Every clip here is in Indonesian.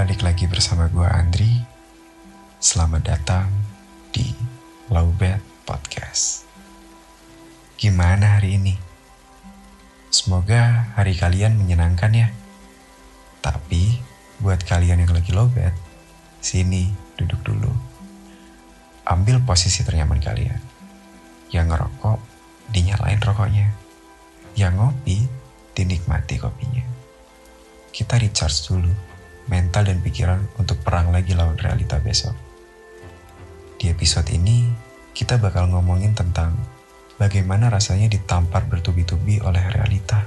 Balik lagi bersama gue Andri. Selamat datang di Lowbet Podcast. Gimana hari ini? Semoga hari kalian menyenangkan ya. Tapi buat kalian yang lagi lowbet, sini duduk dulu. Ambil posisi ternyaman kalian. Yang ngerokok, dinyalain rokoknya. Yang ngopi, dinikmati kopinya. Kita recharge dulu mental dan pikiran untuk perang lagi lawan realita besok. Di episode ini, kita bakal ngomongin tentang bagaimana rasanya ditampar bertubi-tubi oleh realita.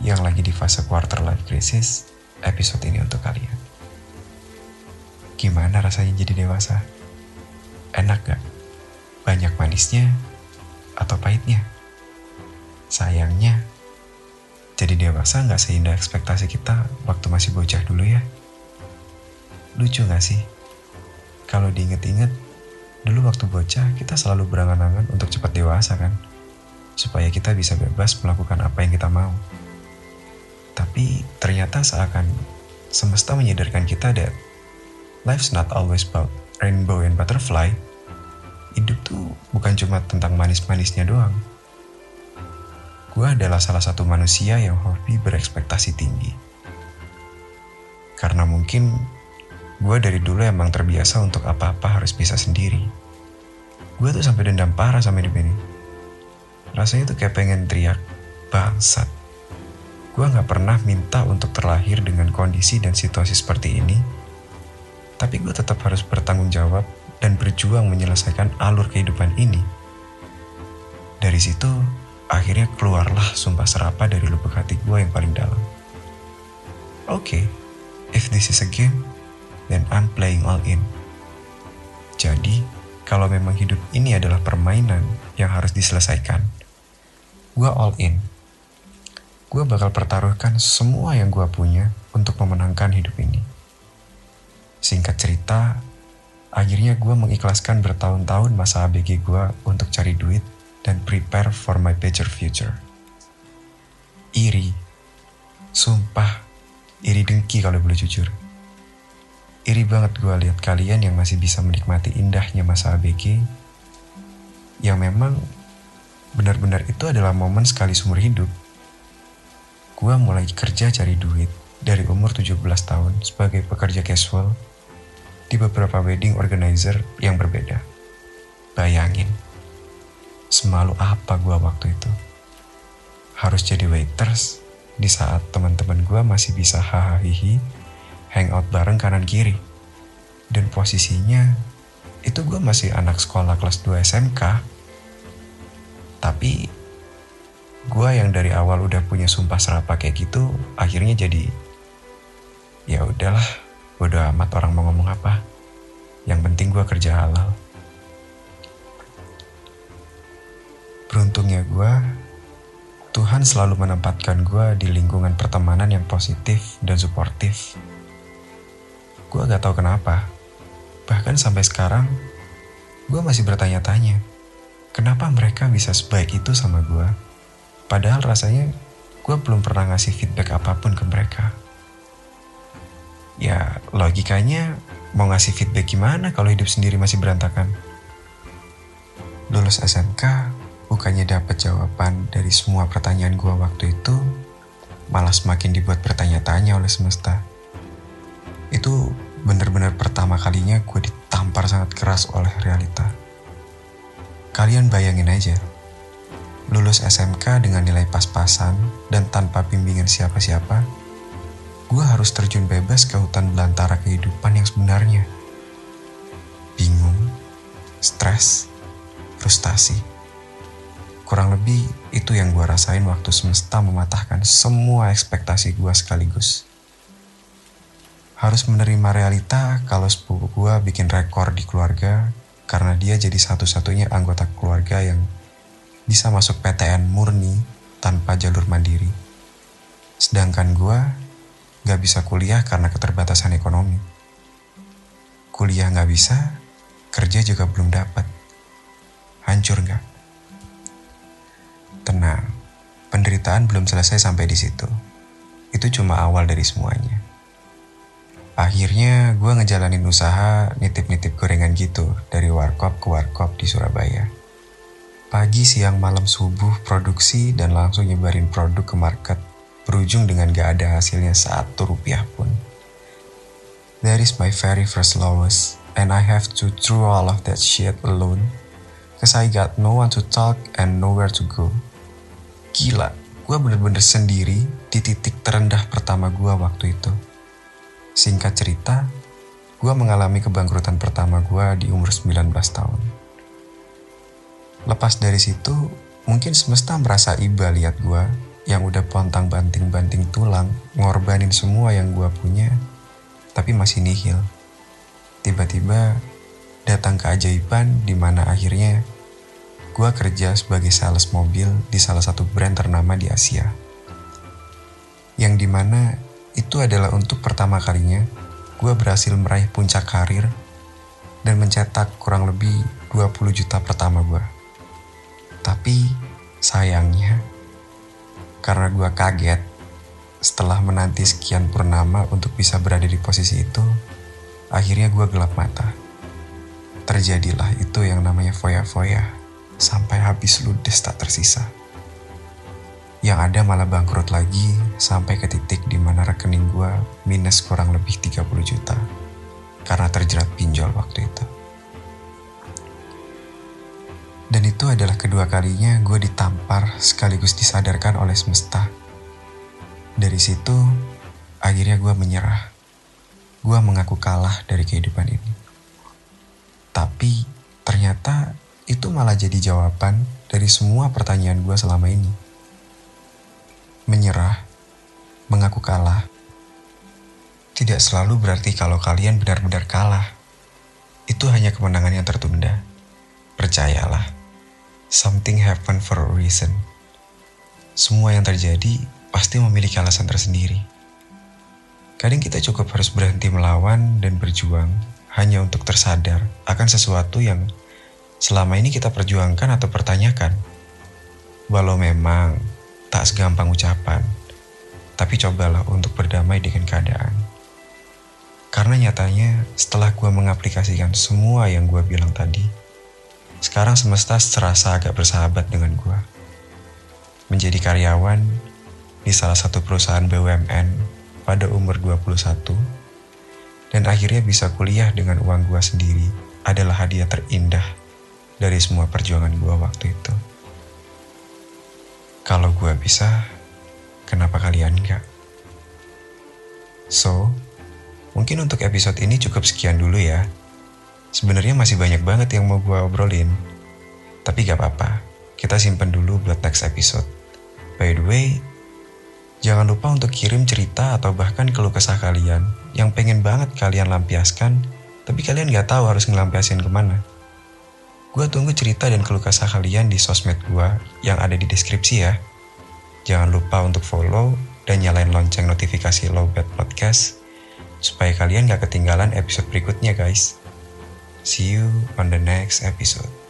Yang lagi di fase quarter life crisis, episode ini untuk kalian. Gimana rasanya jadi dewasa? Enak gak? Banyak manisnya atau pahitnya? Sayangnya, dewasa nggak seindah ekspektasi kita waktu masih bocah dulu ya? Lucu nggak sih? Kalau diinget-inget, dulu waktu bocah kita selalu berangan-angan untuk cepat dewasa kan? Supaya kita bisa bebas melakukan apa yang kita mau. Tapi ternyata seakan semesta menyadarkan kita that life's not always about rainbow and butterfly. Hidup tuh bukan cuma tentang manis-manisnya doang gue adalah salah satu manusia yang hobi berekspektasi tinggi. Karena mungkin gue dari dulu emang terbiasa untuk apa-apa harus bisa sendiri. Gue tuh sampai dendam parah sama hidup ini. Rasanya tuh kayak pengen teriak, bangsat. Gue gak pernah minta untuk terlahir dengan kondisi dan situasi seperti ini. Tapi gue tetap harus bertanggung jawab dan berjuang menyelesaikan alur kehidupan ini. Dari situ, Akhirnya keluarlah sumpah serapa dari lubuk hati gue yang paling dalam. Oke, okay, if this is a game, then I'm playing all in. Jadi, kalau memang hidup ini adalah permainan yang harus diselesaikan, gue all in. Gue bakal pertaruhkan semua yang gue punya untuk memenangkan hidup ini. Singkat cerita, akhirnya gue mengikhlaskan bertahun-tahun masa ABG gue untuk cari duit dan prepare for my better future. Iri, sumpah, iri dengki kalau boleh jujur. Iri banget gue lihat kalian yang masih bisa menikmati indahnya masa ABG, yang memang benar-benar itu adalah momen sekali seumur hidup. Gue mulai kerja cari duit dari umur 17 tahun sebagai pekerja casual di beberapa wedding organizer yang berbeda. Bayangin, Semalu apa gue waktu itu? Harus jadi waiters di saat teman-teman gue masih bisa hahaha hangout bareng kanan kiri. Dan posisinya itu gue masih anak sekolah kelas 2 SMK. Tapi gue yang dari awal udah punya sumpah serapa kayak gitu, akhirnya jadi ya udahlah, bodo amat orang mau ngomong apa. Yang penting gue kerja halal. Beruntungnya gue, Tuhan selalu menempatkan gue di lingkungan pertemanan yang positif dan suportif. Gue gak tahu kenapa, bahkan sampai sekarang, gue masih bertanya-tanya, kenapa mereka bisa sebaik itu sama gue? Padahal rasanya gue belum pernah ngasih feedback apa pun ke mereka. Ya, logikanya mau ngasih feedback gimana kalau hidup sendiri masih berantakan? Lulus SMK, bukannya dapat jawaban dari semua pertanyaan gue waktu itu, malah semakin dibuat bertanya-tanya oleh semesta. Itu benar-benar pertama kalinya gue ditampar sangat keras oleh realita. Kalian bayangin aja, lulus SMK dengan nilai pas-pasan dan tanpa bimbingan siapa-siapa, gue harus terjun bebas ke hutan belantara kehidupan yang sebenarnya. Bingung, stres, frustasi Kurang lebih itu yang gue rasain waktu semesta mematahkan semua ekspektasi gue sekaligus. Harus menerima realita kalau sepupu gue bikin rekor di keluarga karena dia jadi satu-satunya anggota keluarga yang bisa masuk PTN murni tanpa jalur mandiri. Sedangkan gue gak bisa kuliah karena keterbatasan ekonomi. Kuliah gak bisa, kerja juga belum dapat. Hancur gak? Tenang, penderitaan belum selesai sampai di situ. Itu cuma awal dari semuanya. Akhirnya gue ngejalanin usaha nitip-nitip gorengan gitu dari warkop ke warkop di Surabaya. Pagi, siang, malam, subuh produksi dan langsung nyebarin produk ke market berujung dengan gak ada hasilnya satu rupiah pun. That is my very first lowest and I have to through all of that shit alone cause I got no one to talk and nowhere to go. Gila, gue bener-bener sendiri di titik terendah pertama gue waktu itu. Singkat cerita, gue mengalami kebangkrutan pertama gue di umur 19 tahun. Lepas dari situ, mungkin semesta merasa iba lihat gue yang udah pontang banting-banting tulang, ngorbanin semua yang gue punya, tapi masih nihil. Tiba-tiba datang keajaiban di mana akhirnya gue kerja sebagai sales mobil di salah satu brand ternama di Asia. Yang di mana itu adalah untuk pertama kalinya gue berhasil meraih puncak karir dan mencetak kurang lebih 20 juta pertama gue. Tapi sayangnya, karena gue kaget setelah menanti sekian purnama untuk bisa berada di posisi itu, akhirnya gue gelap mata. Terjadilah itu yang namanya foya-foya, sampai habis ludes tak tersisa. Yang ada malah bangkrut lagi sampai ke titik di mana rekening gue minus kurang lebih 30 juta karena terjerat pinjol waktu itu. Dan itu adalah kedua kalinya gue ditampar sekaligus disadarkan oleh semesta. Dari situ, akhirnya gue menyerah. Gue mengaku kalah dari kehidupan ini. Tapi ternyata itu malah jadi jawaban dari semua pertanyaan gue selama ini menyerah, mengaku kalah, tidak selalu berarti kalau kalian benar-benar kalah. Itu hanya kemenangan yang tertunda. Percayalah, something happen for a reason. Semua yang terjadi pasti memiliki alasan tersendiri. Kadang kita cukup harus berhenti melawan dan berjuang hanya untuk tersadar akan sesuatu yang selama ini kita perjuangkan atau pertanyakan. Walau memang tak segampang ucapan, tapi cobalah untuk berdamai dengan keadaan. Karena nyatanya setelah gue mengaplikasikan semua yang gue bilang tadi, sekarang semesta serasa agak bersahabat dengan gue. Menjadi karyawan di salah satu perusahaan BUMN pada umur 21, dan akhirnya bisa kuliah dengan uang gue sendiri adalah hadiah terindah dari semua perjuangan gue waktu itu. Kalau gue bisa, kenapa kalian enggak? So, mungkin untuk episode ini cukup sekian dulu ya. Sebenarnya masih banyak banget yang mau gue obrolin. Tapi gak apa-apa, kita simpen dulu buat next episode. By the way, jangan lupa untuk kirim cerita atau bahkan keluh kesah kalian yang pengen banget kalian lampiaskan, tapi kalian gak tahu harus ngelampiasin ke mana. Gue tunggu cerita dan keluh kesah kalian di sosmed gue yang ada di deskripsi ya. Jangan lupa untuk follow dan nyalain lonceng notifikasi Lowbat Podcast supaya kalian gak ketinggalan episode berikutnya guys. See you on the next episode.